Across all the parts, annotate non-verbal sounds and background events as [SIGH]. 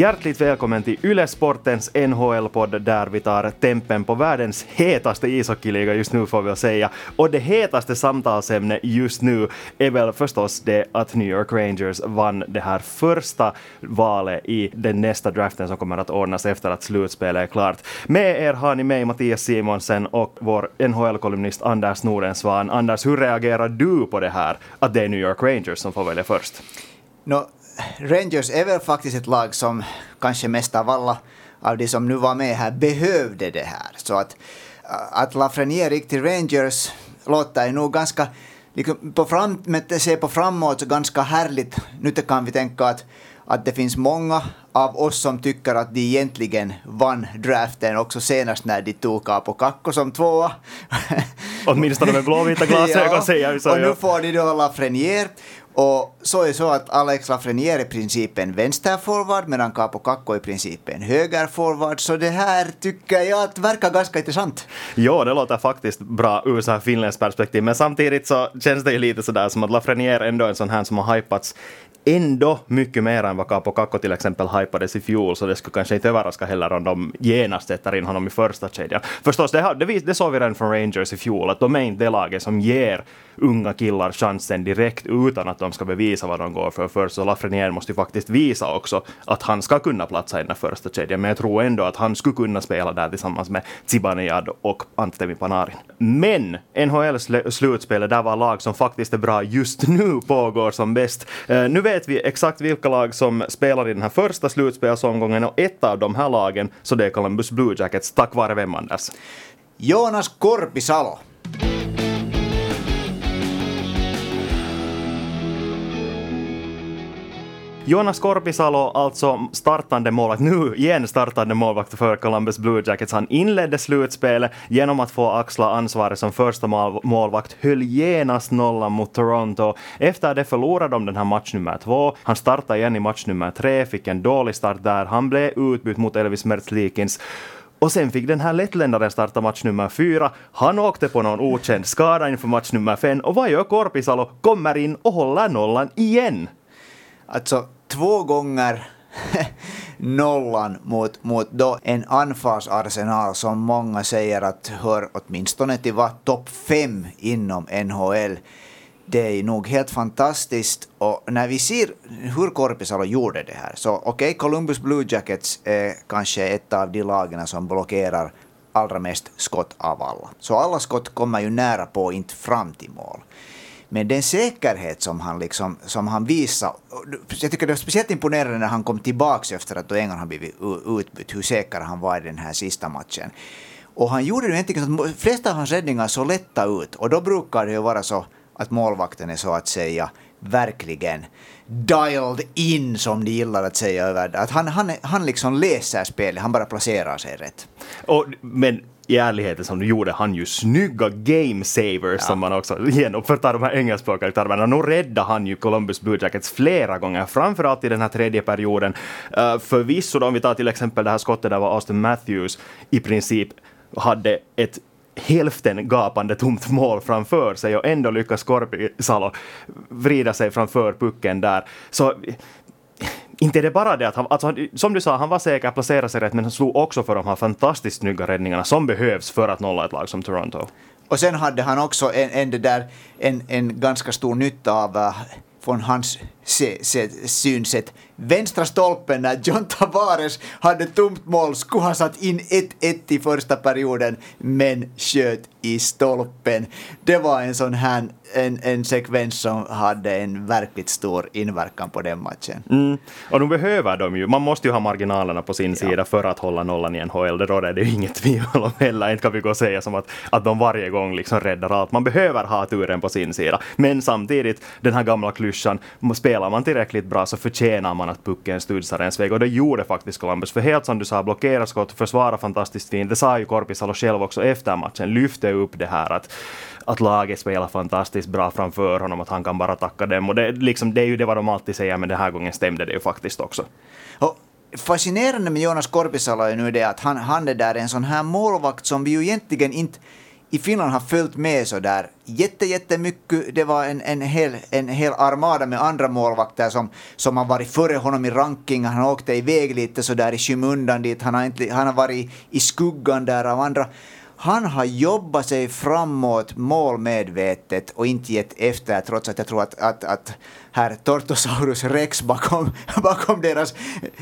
Hjärtligt välkommen till Yle Sportens NHL-podd där vi tar tempen på världens hetaste ishockeyliga just nu får vi väl säga. Och det hetaste samtalsämnet just nu är väl förstås det att New York Rangers vann det här första valet i den nästa draften som kommer att ordnas efter att slutspelet är klart. Med er har ni mig, Mattias Simonsen och vår NHL-kolumnist Anders Nordensvan. Anders, hur reagerar du på det här att det är New York Rangers som får välja först? No, Rangers är väl faktiskt ett lag som kanske mest av alla av de som nu var med här behövde det här. Så att, att Lafreniere gick till Rangers låter nog ganska, liksom på fram, med se på framåt, så ganska härligt. Nu kan vi tänka att, att det finns många av oss som tycker att de egentligen vann draften också senast när de tog Capo Kakko som tvåa. Åtminstone med blåvita glasögon [LAUGHS] ja, säger vi så. Och nu får de då Lafreniere. Och så är det så att Alex Lafreniere är i princip en vänsterforward medan Capo Kakko är i princip en högerforward. Så det här tycker jag att verkar ganska intressant. Ja, det låter faktiskt bra ur så här finländskt perspektiv. Men samtidigt så känns det ju lite sådär som att Lafreniere ändå är en sån här som har hypats ändå mycket mer än vad Capo Kakko till exempel hypades i fjol, så det skulle kanske inte överraska heller om de genast sätter in honom i första kedjan. Förstås, det, det, det såg vi redan från Rangers i fjol, att de är inte det laget som ger unga killar chansen direkt utan att de ska bevisa vad de går för först. Så Lafreniere måste ju faktiskt visa också att han ska kunna platsa i den första kedjan. Men jag tror ändå att han skulle kunna spela där tillsammans med Zibanejad och Antemi Panarin. Men NHLs slutspel där var lag som faktiskt är bra just nu pågår som bäst. Eh, nu vet vi exakt vilka lag som spelar i den här första slutspelsomgången och ett av de här lagen så det är Columbus Blue Jackets. Tack vare vem Anders? Jonas Korpisalo. Jonas Korpisalo, alltså startande målvakt, nu igen startande målvakt för Columbus Blue Jackets. Han inledde slutspelet genom att få axla ansvaret som första målvakt, höll genast nollan mot Toronto. Efter det förlorade de den här match nummer två. Han startade igen i match nummer tre, fick en dålig start där. Han blev utbytt mot Elvis Mertzlikins. Och sen fick den här lettländaren starta match nummer fyra. Han åkte på någon okänd skada inför match nummer fem och vad gör Korpisalo? Kommer in och håller nollan igen. Alltså, två gånger [LAUGHS] nollan mot, mot då en anfallsarsenal som många säger att hör åtminstone till var topp fem inom NHL. Det är nog helt fantastiskt och när vi ser hur Korpisalo gjorde det här så okej, okay, Columbus Blue Jackets är kanske ett av de lagen som blockerar allra mest skott av alla. Så alla skott kommer ju nära på, inte fram till mål. Men den säkerhet som han, liksom, som han visade, jag tycker det var speciellt imponerande när han kom tillbaka efter att England har blivit utbytt, hur säker han var i den här sista matchen. Och han gjorde det egentligen så att de flesta av hans räddningar såg lätta ut och då brukar det ju vara så att målvakten är så att säga verkligen dialed in som de gillar att säga Att han, han, han liksom läser spelet, han bara placerar sig rätt. Och, men i ärligheten som du gjorde han ju snygga game savers ja. som man också genom, för att ta de här engelskspråkiga termerna. Nu räddade han ju Columbus Blue Jackets flera gånger, framförallt i den här tredje perioden. Uh, förvisso om vi tar till exempel det här skottet där var Austin Matthews i princip hade ett hälften gapande tomt mål framför sig och ändå lyckas Korpisalo vrida sig framför pucken där. Så inte är det bara det att han, alltså, som du sa, han var säker, placerade sig rätt, men han slog också för de här fantastiskt snygga räddningarna som behövs för att nolla ett lag som Toronto. Och sen hade han också en, en, där, en, en ganska stor nytta av uh, från hans se, se, synsätt. Vänstra stolpen när John Tavares hade tomt mål skulle ha satt in 1-1 i första perioden men sköt i stolpen. Det var en sån här en, en sekvens som hade en verkligt stor inverkan på den matchen. Mm. Och nu behöver de ju, man måste ju ha marginalerna på sin ja. sida för att hålla nollan i NHL, det råder det ju inget [LAUGHS] tvivel om heller. Inte kan vi gå och säga som att, att de varje gång liksom räddar allt. Man behöver ha turen på sin sida. Men samtidigt, den här gamla klyschan, spelar man tillräckligt bra så förtjänar man att pucken studsar ens väg. Och det gjorde faktiskt Columbus. För helt som du sa, blockera skott, försvara fantastiskt fint. Det sa ju Korpisalo själv också efter matchen, lyfte upp det här att att laget spelar fantastiskt bra framför honom, att han kan bara tacka dem. Och det, liksom, det är ju det vad de alltid säger, men den här gången stämde det ju faktiskt också. Oh fascinerande med Jonas Korpisalo är nu det att han, han är där en sån här målvakt som vi ju egentligen inte i Finland har följt med så där jätte, jättemycket. Det var en, en, hel, en hel armada med andra målvakter som, som har varit före honom i ranking. Han åkte iväg lite så där i skymundan dit. Han har, inte, han har varit i skuggan där av andra han har jobbat sig framåt målmedvetet och inte gett efter trots att jag tror att, att, att herr Tortosaurus rex bakom, [LAUGHS] bakom deras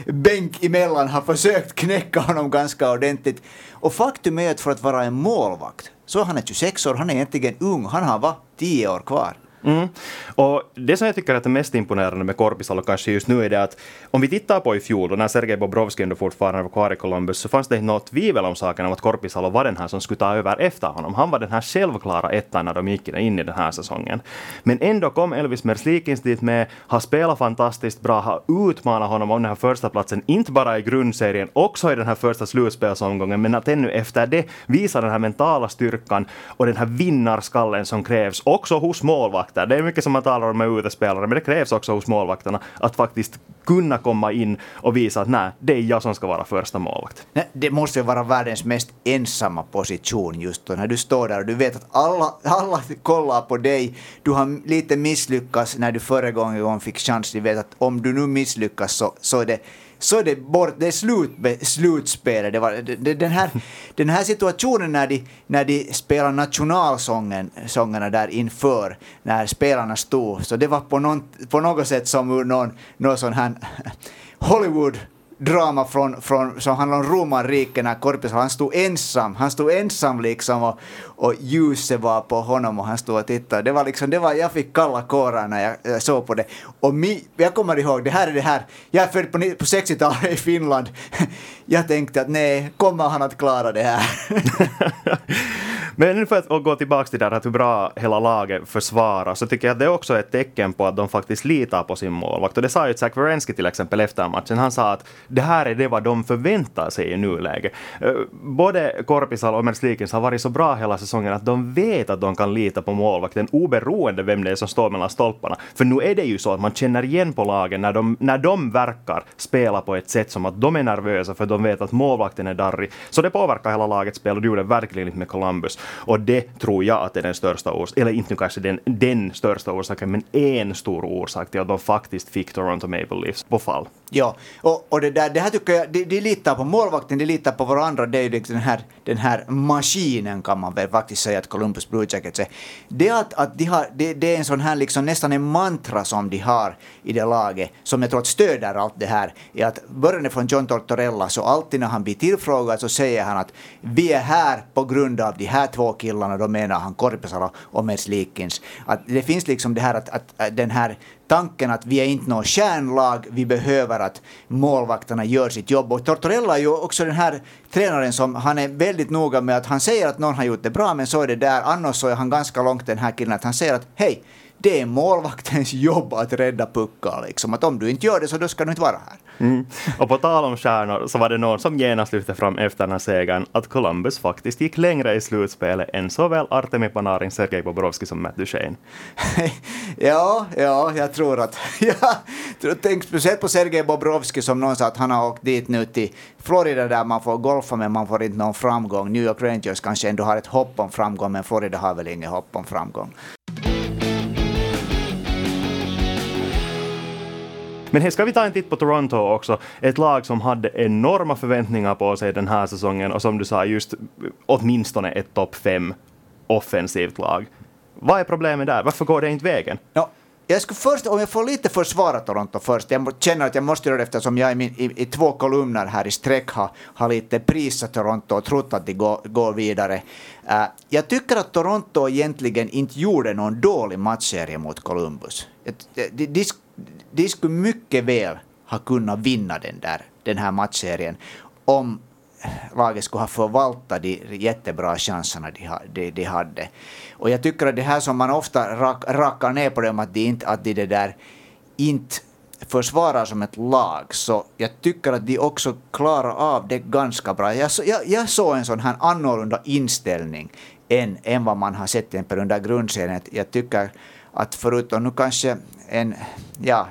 bänk emellan har försökt knäcka honom ganska ordentligt. Och faktum är att för att vara en målvakt så han är 26 år, han är egentligen ung, han har va, 10 år kvar. Mm. Och det som jag tycker är det mest imponerande med Korpisalo kanske just nu är det att om vi tittar på i fjol, då när Sergej Bobrovski ändå fortfarande var kvar i Columbus, så fanns det inte något tvivel om saken om att Korpisalo var den här som skulle ta över efter honom. Han var den här självklara ettan när de gick in i den här säsongen. Men ändå kom Elvis Merzlikins dit med, har spelat fantastiskt bra, har utmanat honom om den här första platsen, inte bara i grundserien, också i den här första slutspelsomgången, men att ännu efter det visa den här mentala styrkan och den här vinnarskallen som krävs, också hos målvakter målvakter. Det är mycket som man talar om med utespelare, men det krävs också hos målvakterna att faktiskt kunna komma in och visa att nej, det är jag som ska vara första målvakt. Nej, det måste ju vara världens mest ensamma position just då, när du står där och du vet att alla, alla kollar på dig. Du har lite misslyckats när du förra gången fick chans. Du vet att om du nu misslyckas så, så är det så är det bort, det är slut, slutspelet. Det var, det, den, här, [LAUGHS] den här situationen när de, när de spelar nationalsångerna där inför, när spelarna stod, så det var på, någon, på något sätt som ur någon, någon sån här [LAUGHS] Hollywood drama från, från, som handlar om romarriket när Korpis, han stod ensam, han stod ensam liksom och, och ljuset var på honom och han stod och tittade. Det var liksom, det var, jag fick kalla kårar när jag, jag såg på det. Och mi, jag kommer ihåg, det här är det här, jag är född på, på 60-talet i Finland. [LAUGHS] jag tänkte att nej, kommer han att klara det här? [LAUGHS] Men nu för att gå tillbaka till det här hur bra hela laget försvarar så tycker jag att det också är ett tecken på att de faktiskt litar på sin målvakt. Och det sa ju Zach Wierenski till exempel efter matchen. Han sa att det här är det vad de förväntar sig i nuläget. Eh, både Korpisal och Merslikins har varit så bra hela säsongen att de vet att de kan lita på målvakten oberoende vem det är som står mellan stolparna. För nu är det ju så att man känner igen på lagen när de, när de verkar spela på ett sätt som att de är nervösa för de vet att målvakten är darrig. Så det påverkar hela lagets spel och det gjorde verkligen inte med Columbus. Och det tror jag att är den största orsaken, eller inte kanske den, den största orsaken, men en stor orsak till att de faktiskt fick Toronto Maple Leafs på fall. Ja, och, och det, där, det här tycker jag, de, de litar på målvakten, de litar på varandra, det är ju liksom den här, den här maskinen kan man väl faktiskt säga att Columbus Blue Jackets är. Det, att, att de har, det, det är en sån här liksom nästan en mantra som de har i det laget, som jag tror att stöder allt det här, är att början från John Tortorella, så alltid när han blir tillfrågad så säger han att vi är här på grund av de här två killarna, då menar han Korpisalo och Meslikins. Att det finns liksom det här att, att den här tanken att vi är inte något kärnlag, vi behöver att målvakterna gör sitt jobb. Och Tortorella är ju också den här tränaren som, han är väldigt noga med att han säger att någon har gjort det bra, men så är det där. Annars så är han ganska långt den här killen att han säger att hej, det är målvaktens jobb att rädda puckar. Liksom. Att om du inte gör det så då ska du inte vara här. Mm. Och på tal om stjärnor så var det någon som genast lyfte fram efter den här segern att Columbus faktiskt gick längre i slutspelet än såväl Artemi Panarin, Sergej Bobrovski som Matt Duchene. [LAUGHS] ja, ja, jag tror att... [LAUGHS] ja, tänk speciellt på Sergej Bobrovski som någon sa att han har åkt dit nu till Florida där man får golfa men man får inte någon framgång. New York Rangers kanske ändå har ett hopp om framgång men Florida har väl inget hopp om framgång. Men här ska vi ta en titt på Toronto också. Ett lag som hade enorma förväntningar på sig den här säsongen och som du sa, just åtminstone ett topp fem offensivt lag. Vad är problemet där? Varför går det inte vägen? Ja, jag skulle först, om jag får lite försvara Toronto först, jag känner att jag måste göra det eftersom jag i, min, i, i två kolumner här i sträck har, har lite prisat Toronto och trott att de går, går vidare. Uh, jag tycker att Toronto egentligen inte gjorde någon dålig matchserie mot Columbus. De, de, de, de skulle mycket väl ha kunnat vinna den, där, den här matchserien om laget skulle ha förvaltat de jättebra chanserna de, de, de hade. Och jag tycker att det här som man ofta rak, rackar ner på dem, att de, inte, att de det där inte försvarar som ett lag, så jag tycker att de också klarar av det ganska bra. Jag, jag, jag såg en sån här annorlunda inställning än, än vad man har sett under grundserien. Jag tycker att förutom nu kanske en, ja,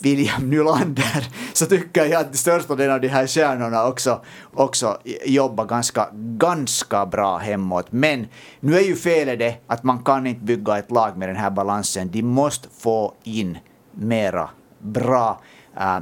William Nylander [LAUGHS] så tycker jag att största delen av de här stjärnorna också, också jobbar ganska, ganska bra hemåt. Men nu är ju felet det att man kan inte bygga ett lag med den här balansen. De måste få in mera bra äh,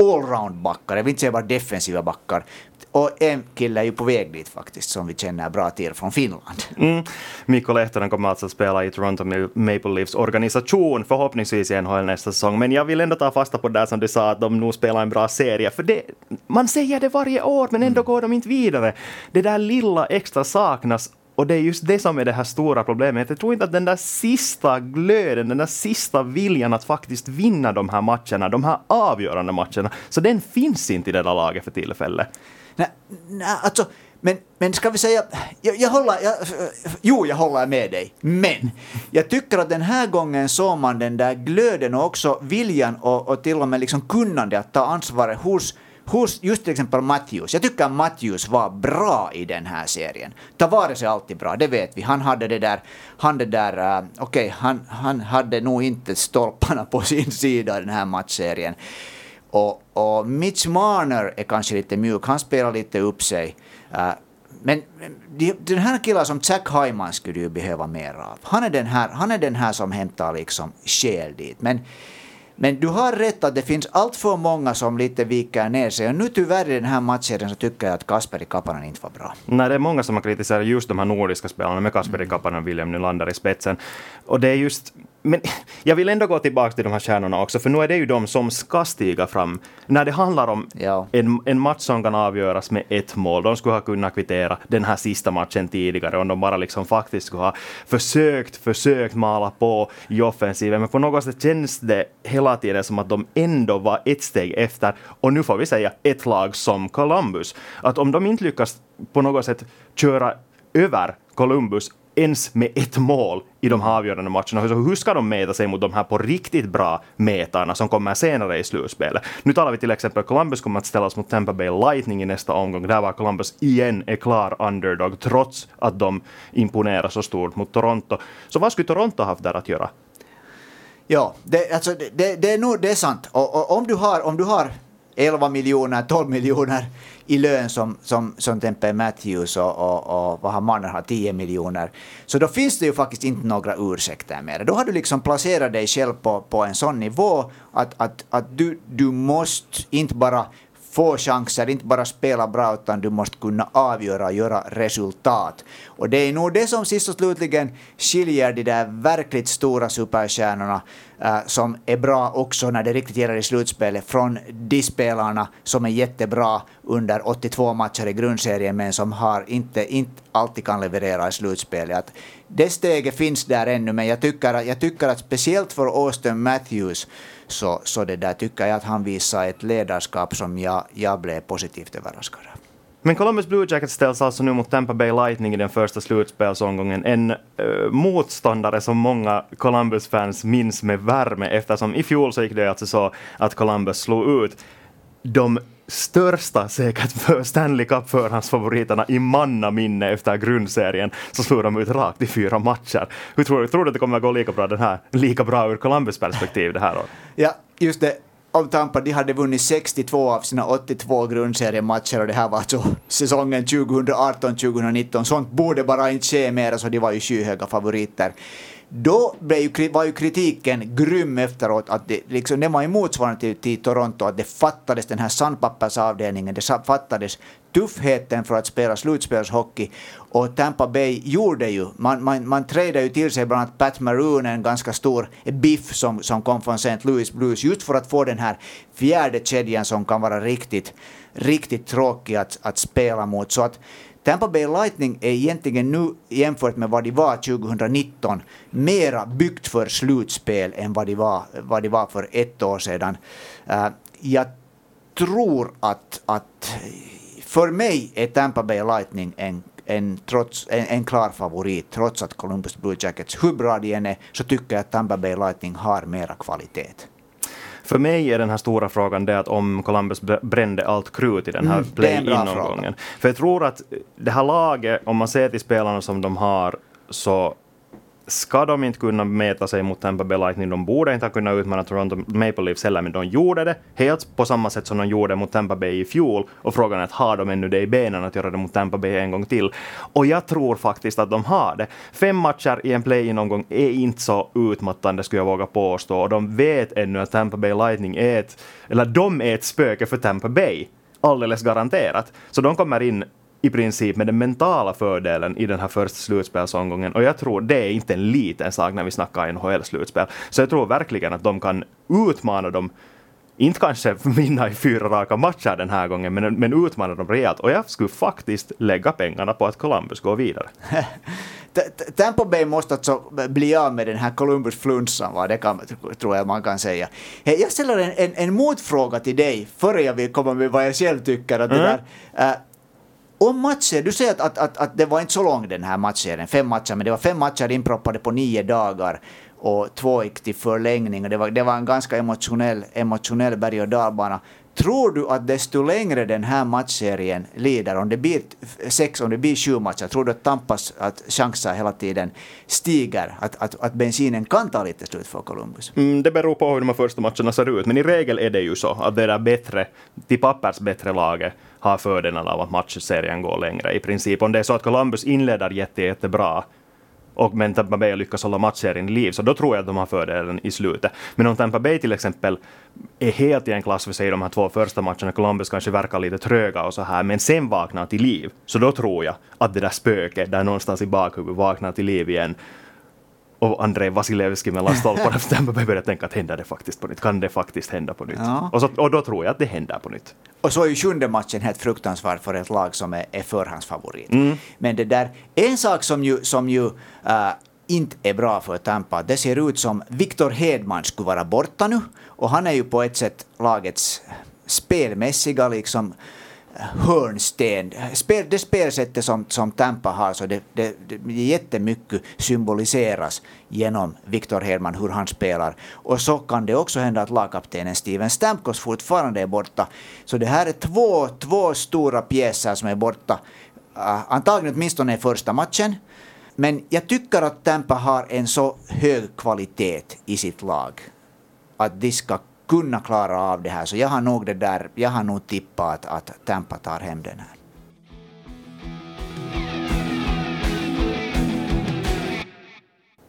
allround-backar, jag vill inte säga bara defensiva backar, och en kille är ju på väg dit faktiskt, som vi känner bra till från Finland. Mm. Mikko Lehtonen kommer alltså att spela i Toronto Maple Leafs organisation, förhoppningsvis i NHL nästa säsong. Men jag vill ändå ta fasta på det som du sa, att de nog spelar en bra serie. För det, man säger det varje år, men ändå mm. går de inte vidare. Det där lilla extra saknas och det är just det som är det här stora problemet. Jag tror inte att den där sista glöden, den där sista viljan att faktiskt vinna de här matcherna, de här avgörande matcherna, så den finns inte i det där laget för tillfället. Nej, nej alltså, men, men ska vi säga, jag, jag håller, jag, jo jag håller med dig, men jag tycker att den här gången såg man den där glöden och också viljan och, och till och med liksom kunnandet att ta ansvaret hos hos just till exempel Matthews. Jag tycker Matthews var bra i den här serien. Tavares är alltid bra, det vet vi. Han hade det där, han det där, uh, okej, okay, han, han hade nog inte stolparna på sin sida i den här matchserien. Och, och Mitch Marner är kanske lite mjuk, han spelar lite upp sig. Uh, men den här killen som Jack Hyman skulle ju behöva mer av. Han är den här, han är den här som hämtar liksom själ dit. Men men du har rätt att det finns allt för många som lite viker ner sig. Och nu tyvärr i den här matchen så tycker jag att Kasperi Kapanen inte var bra. Nej, det är många som har kritiserat just de här nordiska spelarna med Kasperi Kapanen och William Nylander i spetsen. Och det är just men [LAUGHS] jag vill ändå gå tillbaka till de här stjärnorna också, för nu är det ju de som ska stiga fram. När det handlar om ja. en, en match som kan avgöras med ett mål, de skulle ha kunnat kvittera den här sista matchen tidigare om de bara liksom faktiskt skulle ha försökt, försökt mala på i offensiven. Men på något sätt känns det hela tiden som att de ändå var ett steg efter. Och nu får vi säga ett lag som Columbus. Att om de inte lyckas på något sätt köra över Columbus ens med ett mål i de här avgörande matcherna. Så hur ska de mäta sig mot de här på riktigt bra metarna som kommer senare i slutspelet? Nu talar vi till exempel Columbus kommer att ställas mot Tampa Bay Lightning i nästa omgång. Där var Columbus igen är klar underdog trots att de imponerar så stort mot Toronto. Så vad skulle Toronto haft där att göra? Ja, det, alltså, det, det, är nog det är sant. Och, och, om, du har, om du har 11 miljoner, 12 miljoner i lön som, som, som Tempe Matthews och, och, och vad har mannen har 10 miljoner. Så då finns det ju faktiskt inte några ursäkter mer. Då har du liksom placerat dig själv på, på en sån nivå att, att, att du, du måste inte bara få chanser, inte bara spela bra utan du måste kunna avgöra och göra resultat. Och det är nog det som sist och slutligen skiljer de där verkligt stora superstjärnorna Eh, som är bra också när det riktigt gäller i slutspelet från de spelarna som är jättebra under 82 matcher i grundserien men som har inte, inte alltid kan leverera i slutspelet. Att det steget finns där ännu men jag tycker, jag tycker att speciellt för Austin Matthews så, så det där tycker jag att han visar ett ledarskap som jag, jag blev positivt överraskad av. Men Columbus Blue Jackets ställs alltså nu mot Tampa Bay Lightning i den första slutspelsomgången. En uh, motståndare som många Columbus-fans minns med värme eftersom i fjol så gick det alltså så att Columbus slog ut de största säkert för Stanley Cup-förhandsfavoriterna i mannaminne efter grundserien så slog de ut rakt i fyra matcher. Hur tror du, tror du att det kommer att gå lika bra, den här, lika bra ur Columbus perspektiv det här året? Ja, just det. Om Tampa de hade vunnit 62 av sina 82 grundseriematcher och det här var alltså säsongen 2018-2019. Sånt borde bara inte ske mer, så de var ju skyhöga favoriter. Då var ju kritiken grym efteråt, att det, liksom, det var ju motsvarande till, till Toronto, att det fattades den här sandpappersavdelningen, det fattades tuffheten för att spela slutspelshockey. Och Tampa Bay gjorde ju, man, man, man trädde ju till sig bland annat Pat Maroon, en ganska stor biff som, som kom från St. Louis Blues, just för att få den här fjärde kedjan som kan vara riktigt, riktigt tråkig att, att spela mot. Så att Tampa Bay Lightning är egentligen nu jämfört med vad de var 2019 mera byggt för slutspel än vad de var, vad de var för ett år sedan. Uh, jag tror att, att för mig är Tampa Bay Lightning en en, trots, en, en, klar favorit, trots att Columbus Blue Jackets, hur bra de än är, så tycker jag att Tampa Bay Lightning har mera kvalitet. För mig är den här stora frågan det att om Columbus brände allt krut i den här mm, play-in-omgången. För jag tror att det här laget, om man ser till spelarna som de har, så ska de inte kunna mäta sig mot Tampa Bay Lightning, de borde inte ha kunnat utmana Toronto Maple Leafs heller, men de gjorde det helt på samma sätt som de gjorde mot Tampa Bay i fjol. Och frågan är att har de ännu det i benen att göra det mot Tampa Bay en gång till? Och jag tror faktiskt att de har det. Fem matcher i en play-in-omgång är inte så utmattande skulle jag våga påstå, och de vet ännu att Tampa Bay Lightning är ett, eller de är ett spöke för Tampa Bay alldeles garanterat. Så de kommer in i princip med den mentala fördelen i den här första slutspelsomgången. Och jag tror det är inte en liten sak när vi snackar NHL-slutspel. Så jag tror verkligen att de kan utmana dem inte kanske [LAUGHS] vinna i fyra raka matcher den här gången, men, men utmana dem rejält. Och jag skulle faktiskt lägga pengarna på att Columbus går vidare. [LAUGHS] Tampa Bay måste alltså bli av med den här Columbus-flunsan, va? det kan, tror jag man kan säga. Jag ställer en, en, en motfråga till dig, före jag vill komma med vad jag själv tycker. Att mm. det där, äh, om matcher, du säger att, att, att, att, det var inte så lång den här matchserien, fem matcher, men det var fem matcher inproppade på nio dagar och två gick till förlängning och det var, det var en ganska emotionell, emotionell berg och dalbana. Tror du att desto längre den här matchserien lider, om det blir sex, om det blir sju matcher, tror du att Tampas att chanser hela tiden stiger? Att, att, att bensinen kan ta lite slut för Columbus? Mm, det beror på hur de första matcherna ser ut, men i regel är det ju så att det där bättre, till pappers bättre laget har fördelen av att matchserien går längre. I princip om det är så att Columbus inleder jätte, jättebra och men Tampa Bay lyckas hålla matchserien i liv, så då tror jag att de har fördelen i slutet. Men om Tampa Bay till exempel är helt i en klass för sig i de här två första matcherna, Columbus kanske verkar lite tröga och så här, men sen vaknar till liv, så då tror jag att det där spöket där någonstans i bakhuvudet vaknar till liv igen och Andrei Vasilevski mellan stolparna Bay började tänka att händer det faktiskt på nytt? Kan det faktiskt hända på nytt? Ja. Och, så, och då tror jag att det händer på nytt. Och så är ju sjunde matchen helt fruktansvärd för ett lag som är, är förhandsfavorit. Mm. Men det där, en sak som ju, som ju uh, inte är bra för Tampa, det ser ut som Victor Hedman skulle vara borta nu och han är ju på ett sätt lagets spelmässiga liksom hörnsten. Spel, det spelsättet som, som Tampa har, så det, det, det jättemycket symboliseras genom Victor Hedman, hur han spelar. Och så kan det också hända att lagkaptenen Steven Stamkos fortfarande är borta. Så det här är två, två stora pjäser som är borta. Uh, antagligen åtminstone i första matchen. Men jag tycker att Tampa har en så hög kvalitet i sitt lag att de ska kunna klara av det här. Så jag har nog, det där, jag har nog tippat att, att Tampa tar hem den här.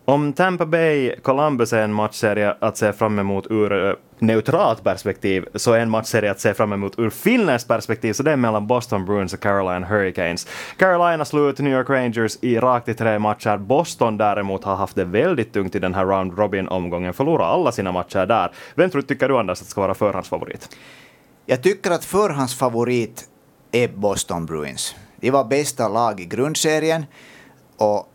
Om Tampa Bay Columbus är en matchserie att se fram emot ur eh, neutralt perspektiv så är en matchserie att se fram emot ur finländskt perspektiv, så det är mellan Boston Bruins och Carolina Hurricanes. Carolina slut ut New York Rangers i rakt i tre matcher. Boston däremot har haft det väldigt tungt i den här round robin-omgången, förlorat alla sina matcher där. Vem tror, tycker du Anders att ska vara förhandsfavorit? Jag tycker att förhandsfavorit är Boston Bruins. De var bästa lag i grundserien och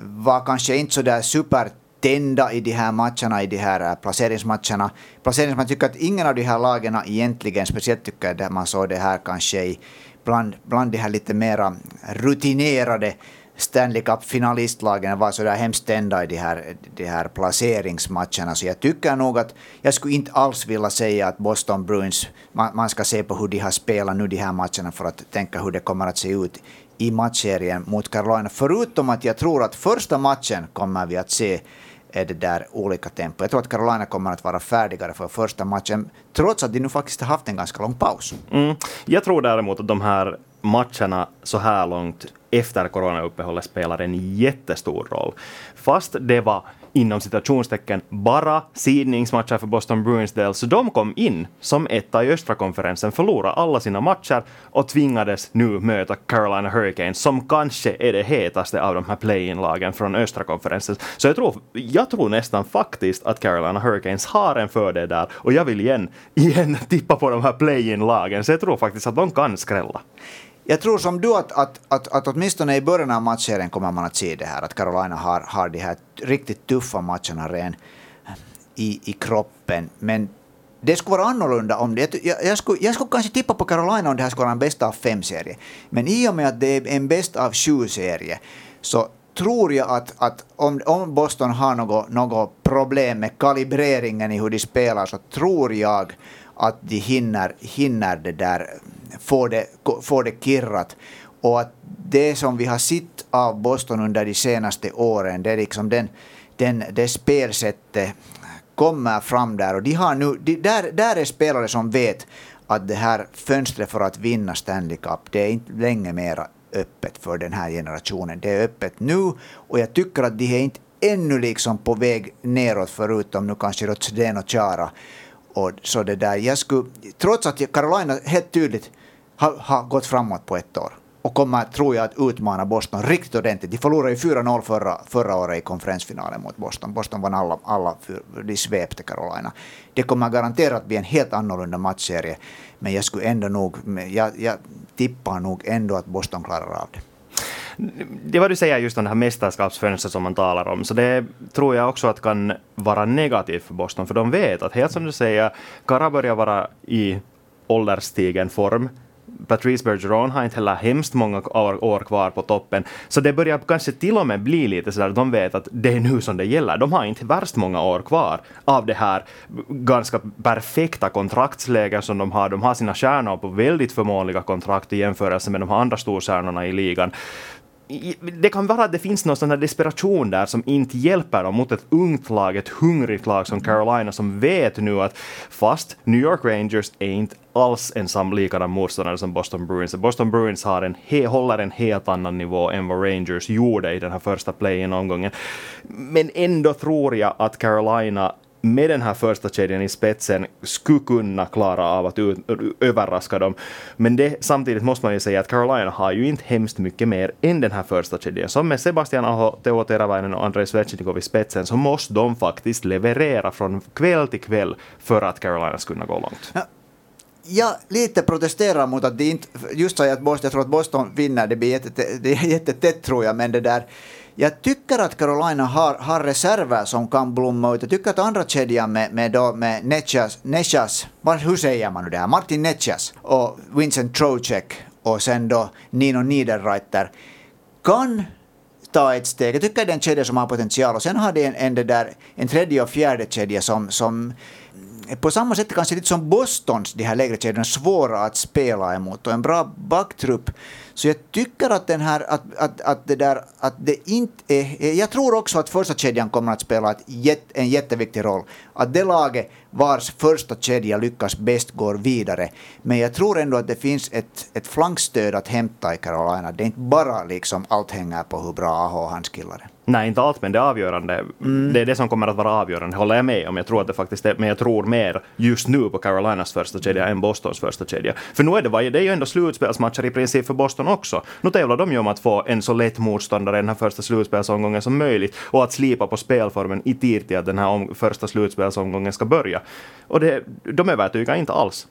var kanske inte så där super tända i de här matcherna, i de här eh, placeringsmatcherna. Placeringsmatcherna tycker att ingen av de här lagen egentligen, speciellt tycker jag att man såg det här kanske i bland, bland de här lite mera rutinerade Stanley Cup-finalistlagen var så där hemskt tända i de här, de här placeringsmatcherna. Så jag tycker nog att jag skulle inte alls vilja säga att Boston Bruins, man, man ska se på hur de har spelat nu de här matcherna för att tänka hur det kommer att se ut i matchserien mot Carolina. Förutom att jag tror att första matchen kommer vi att se är det där olika tempo. Jag tror att Carolina kommer att vara färdigare för första matchen, trots att de nu faktiskt har haft en ganska lång paus. Mm. Jag tror däremot att de här matcherna så här långt efter coronauppehållet spelar en jättestor roll. Fast det var inom citationstecken bara sidningsmatcher för Boston Bruins del, så de kom in som etta i östra konferensen, förlorade alla sina matcher och tvingades nu möta Carolina Hurricanes, som kanske är det hetaste av de här play-in-lagen från östra konferensen. Så jag tror, jag tror nästan faktiskt att Carolina Hurricanes har en fördel där, och jag vill igen, igen tippa på de här play-in-lagen, så jag tror faktiskt att de kan skrälla. Jag tror som du att, att, att, att åtminstone i början av matchserien kommer man att se det här, att Carolina har, har de här riktigt tuffa matcherna ren i, i kroppen. Men det skulle vara annorlunda om det. Jag, jag, skulle, jag skulle kanske tippa på Carolina om det här skulle vara en bästa av fem-serie. Men i och med att det är en bästa av sju-serie så tror jag att, att om, om Boston har något, något problem med kalibreringen i hur de spelar så tror jag att de hinner, hinner det där, få det, få det kirrat. Och att det som vi har sett av Boston under de senaste åren, det är liksom den, den, det spelsättet kommer fram där. Och de har nu, de, där, där är spelare som vet att det här fönstret för att vinna Stanley Cup, det är inte länge mera öppet för den här generationen. Det är öppet nu och jag tycker att de är inte ännu liksom på väg neråt förutom nu kanske Rotsden och Chara. Och så det där, jag skulle, trots att Carolina helt tydligt har, har gått framåt på ett år och kommer, tror jag, att utmana Boston riktigt ordentligt. De förlorade ju 4-0 förra, förra året i konferensfinalen mot Boston. Boston vann alla, alla de svepte Carolina. Det kommer garanterat bli en helt annorlunda matchserie, men jag skulle ändå nog, jag, jag tippar nog ändå att Boston klarar av det det vad du säger just om det här mästerskapsfönstret som man talar om, så det tror jag också att kan vara negativt för Boston, för de vet att helt som du säger, Kara börjar vara i ålderstigen form. Patrice Bergeron har inte heller hemskt många år, kvar på toppen, så det börjar kanske till och med bli lite sådär att de vet att det är nu som det gäller. De har inte värst många år kvar av det här ganska perfekta kontraktsläget som de har. De har sina stjärnor på väldigt förmånliga kontrakt i jämförelse med de andra storstjärnorna i ligan det kan vara att det finns någon sån här desperation där som inte hjälper dem mot ett ungt lag, ett hungrigt lag som Carolina som vet nu att fast New York Rangers är inte alls ensam likadan motståndare som Boston Bruins. Boston Bruins har en, he, håller en helt annan nivå än vad Rangers gjorde i den här första play-in-omgången. Men ändå tror jag att Carolina med den här första kedjan i spetsen skulle kunna klara av att ut, överraska dem. Men det, samtidigt måste man ju säga att Carolina har ju inte hemskt mycket mer än den här första kedjan. Som med Sebastian Aho, Teo Teravainen och Andrei Svetjnikov i spetsen så måste de faktiskt leverera från kväll till kväll för att Carolina ska kunna gå långt. Ja. Jag lite protesterar mot att det inte, just så att Boston, jag tror att Boston vinner, det blir jättetätt, det är jättetätt tror jag, men det där jag tycker att Carolina har, har reserver som kan blomma ut. Jag tycker att andra kedjan med, med, då, med Nechas, Nechas, hur säger man nu det här, Martin Nechas och Vincent Trocek och sen då Nino Niederreiter kan ta ett steg. Jag tycker det är en kedja som har potential och sen har de en, en, där, en tredje och fjärde kedja som, som på samma sätt kanske lite som Bostons, de här lägre kedjorna, svåra att spela emot och en bra backtrupp så jag tycker att, den här, att, att, att, det där, att det inte är... Eh, jag tror också att första kedjan kommer att spela ett, en jätteviktig roll. Att det laget vars första kedja lyckas bäst går vidare. Men jag tror ändå att det finns ett, ett flankstöd att hämta i Carolina. Det är inte bara liksom allt hänger på hur bra AH och hans killar är. Nej, inte allt, men det avgörande. Mm. Det är det som kommer att vara avgörande, håller jag med om. Jag tror att det faktiskt är, men jag tror mer just nu på Carolinas första kedja än Bostons första kedja. För nu är det, det är ju ändå slutspelsmatcher i princip för Boston också. Nu tävlar de ju om att få en så lätt motståndare i den här första slutspelsomgången som möjligt och att slipa på spelformen i tid till att den här om, första slutspelsomgången ska börja. Och det, de övertygar inte alls.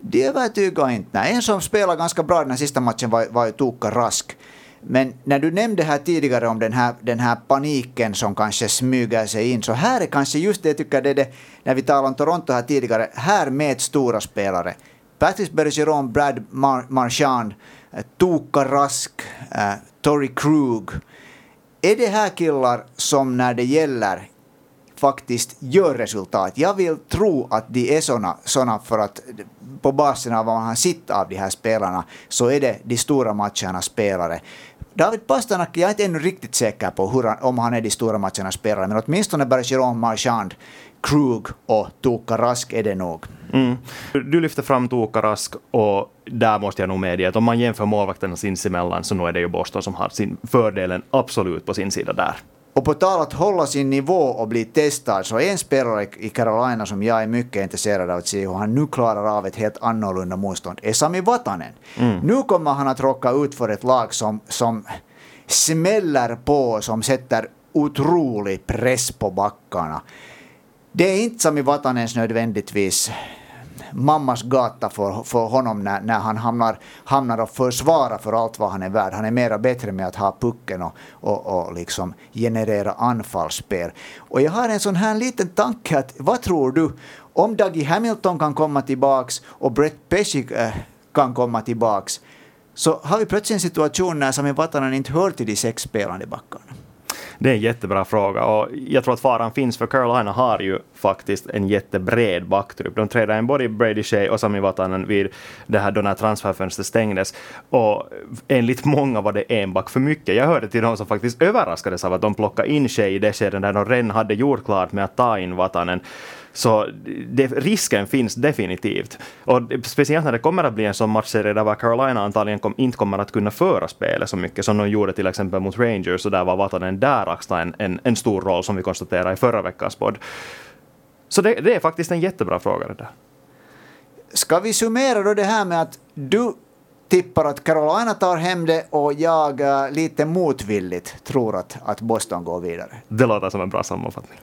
De övertygar inte. Nej, en som spelade ganska bra den här sista matchen var, var Tuukka Rask. Men när du nämnde här tidigare om den här, den här paniken som kanske smyger sig in, så här är kanske just det jag tycker det är det, när vi talade om Toronto här tidigare, här med stora spelare. Patrice Bergeron, Brad Mar Marchand, eh, Tuukka Rask, äh, Tori Krug. Är det här killar som när det gäller faktiskt gör resultat. Jag vill tro att de är såna, såna för att på basen av vad man har sett av de här spelarna så är det de stora matchernas spelare. David Pasternak, jag är inte ännu riktigt säker på hur han, om han är de stora matchernas spelare, men åtminstone Bergeron, Marchand, Krug och Tuukka Rask är det nog. Mm. Du lyfter fram Tuukka Rask och där måste jag nog medge att om man jämför målvakterna sinsemellan så nog är det ju Boston som har sin fördelen absolut på sin sida där. Och på tal att hålla sin nivå och bli testad så en spelare i Carolina som jag är mycket intresserad av att se hur han nu klarar av ett helt annorlunda motstånd är Sami Vatanen. Mm. Nu kommer han att råka ut för ett lag som, som smäller på, som sätter otrolig press på backarna. Det är inte Sami Vatanens nödvändigtvis mammas gata för, för honom när, när han hamnar, hamnar och försvarar för allt vad han är värd. Han är mera bättre med att ha pucken och, och, och liksom generera anfallsspel. Och jag har en sån här liten tanke att vad tror du om Dougie Hamilton kan komma tillbaks och Brett Pesci äh, kan komma tillbaks så har vi plötsligt en situation när Sami Vatanen inte hör till de sex spelande backarna. Det är en jättebra fråga och jag tror att faran finns för Carolina har ju faktiskt en jättebred backtrupp. De trädde in både Brady Shea och Sami Vatanen vid det här då när transferfönstret stängdes. Och enligt många var det en back för mycket. Jag hörde till de som faktiskt överraskades av att de plockade in Shea i det skedet när de redan hade gjort klart med att ta in Vatanen. Så det, risken finns definitivt. Och speciellt när det kommer att bli en sån matchserie där Carolina antagligen kom, inte kommer att kunna föra spelet så mycket som de gjorde till exempel mot Rangers och där var Vatanen där axlade en, en, en, stor roll som vi konstaterade i förra veckans podd. Så det, det är faktiskt en jättebra fråga det där. Ska vi summera då det här med att du tippar att Carolina tar hem det och jag uh, lite motvilligt tror att, att Boston går vidare? Det låter som en bra sammanfattning.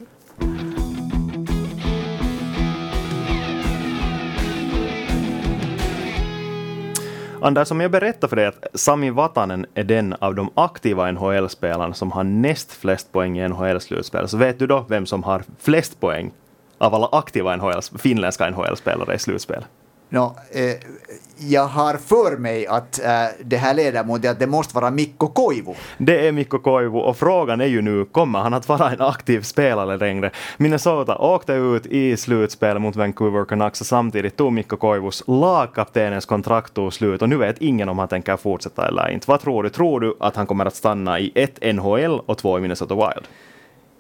Anders, som jag berättade för dig att Sami Vatanen är den av de aktiva NHL-spelarna som har näst flest poäng i NHL-slutspel. Så vet du då vem som har flest poäng av alla aktiva NHL, finländska NHL-spelare i slutspel? No, eh, jag har för mig att eh, det här leder mot att det måste vara Mikko Koivu. Det är Mikko Koivu och frågan är ju nu, kommer han att vara en aktiv spelare längre? Minnesota åkte ut i slutspel mot Vancouver Canucks och samtidigt tog Mikko Koivus lagkaptenens kontrakt tog slut och nu vet ingen om han tänker fortsätta eller inte. Vad tror du? Tror du att han kommer att stanna i ett NHL och två i Minnesota Wild?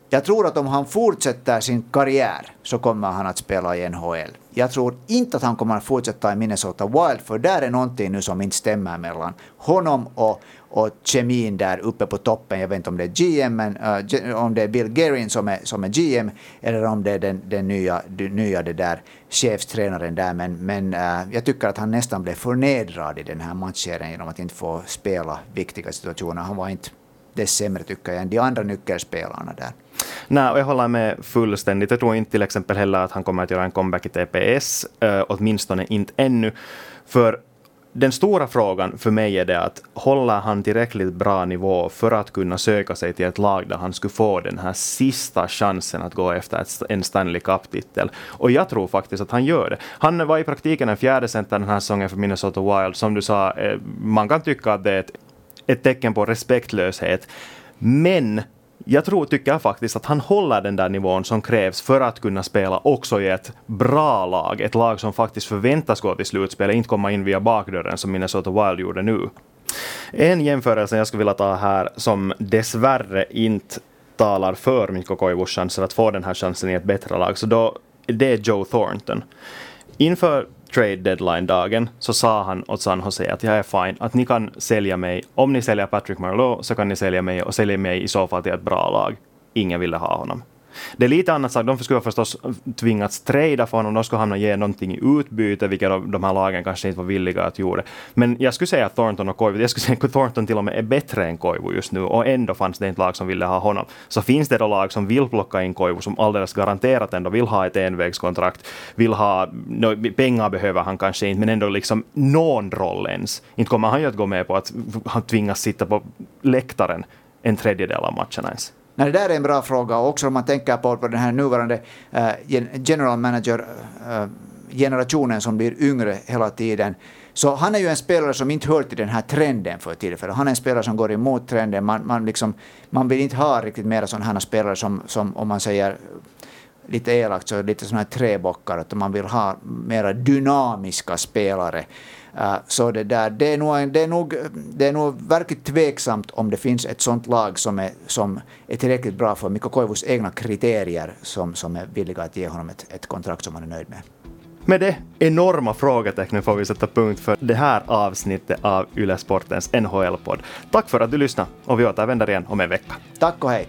Jag tror att om han fortsätter sin karriär så kommer han att spela i NHL. Jag tror inte att han kommer att fortsätta i Minnesota Wild, för där är någonting nu som inte stämmer mellan honom och, och kemin där uppe på toppen. Jag vet inte om det är GM, men, uh, om det är Bill Guerin som är, som är GM, eller om det är den, den nya, den nya det där chefstränaren där. Men, men uh, jag tycker att han nästan blev förnedrad i den här matchserien genom att inte få spela viktiga situationer. Han var inte det sämre tycker jag än de andra nyckelspelarna där. Nej, och jag håller med fullständigt. Jag tror inte till exempel heller att han kommer att göra en comeback i TPS, uh, eh, åtminstone inte ännu. För den stora frågan för mig är det att håller han tillräckligt bra nivå för att kunna söka sig till ett lag där han skulle få den här sista chansen att gå efter en Stanley Cup-titel. Och jag tror faktiskt att han gör det. Han var i praktiken en fjärde center den här säsongen för Minnesota Wild. Som du sa, eh, man kan tycka att det är ett, ett tecken på respektlöshet. Men jag tror, tycker jag faktiskt att han håller den där nivån som krävs för att kunna spela också i ett bra lag. Ett lag som faktiskt förväntas gå till slutspel, inte komma in via bakdörren som Minnesota Wild gjorde nu. En jämförelse jag skulle vilja ta här som dessvärre inte talar för Mikko Koivus chanser att få den här chansen i ett bättre lag, så då det är Joe Thornton. Inför trade deadline-dagen så sa han åt San Jose att jag är fine, att ni kan sälja mig. Om ni säljer Patrick Marleau så kan ni sälja mig och sälja mig i så fall till ett bra lag. Ingen ville ha honom. Det är lite annat sak. De skulle förstås tvingats trada för honom. De skulle hamna ge någonting i utbyte, vilket de här lagen kanske inte var villiga att göra. Men jag skulle säga att Thornton och Koivu, jag skulle säga att Thornton till och med är bättre än Koivu just nu och ändå fanns det inte lag som ville ha honom. Så finns det då lag som vill plocka in Koivu som alldeles garanterat ändå vill ha ett envägskontrakt, vill ha, no, pengar behöver han kanske inte, men ändå liksom någon roll ens. Inte kommer han ju att gå med på att han tvingas sitta på läktaren en tredjedel av matcherna ens. Nej, det där är en bra fråga och också om man tänker på, på den här nuvarande uh, general manager-generationen eh, uh, som blir yngre hela tiden. Så han är ju en spelare som inte hör till den här trenden för tillfället. Han är en spelare som går emot trenden. Man, man, liksom, man vill inte ha riktigt mera sådana här spelare som, som, om man säger lite elakt, så lite sådana här träbockar. Att man vill ha mera dynamiska spelare. Uh, så det, där, det, är nog, det, är nog, det är nog verkligt tveksamt om det finns ett sånt lag som är, som är tillräckligt bra för Mikko Koivus egna kriterier som, som är villiga att ge honom ett, ett kontrakt som han är nöjd med. Med det enorma frågetecknet får vi sätta punkt för det här avsnittet av Yle Sportens NHL-podd. Tack för att du lyssnade och vi återvänder igen om en vecka. Tack och hej!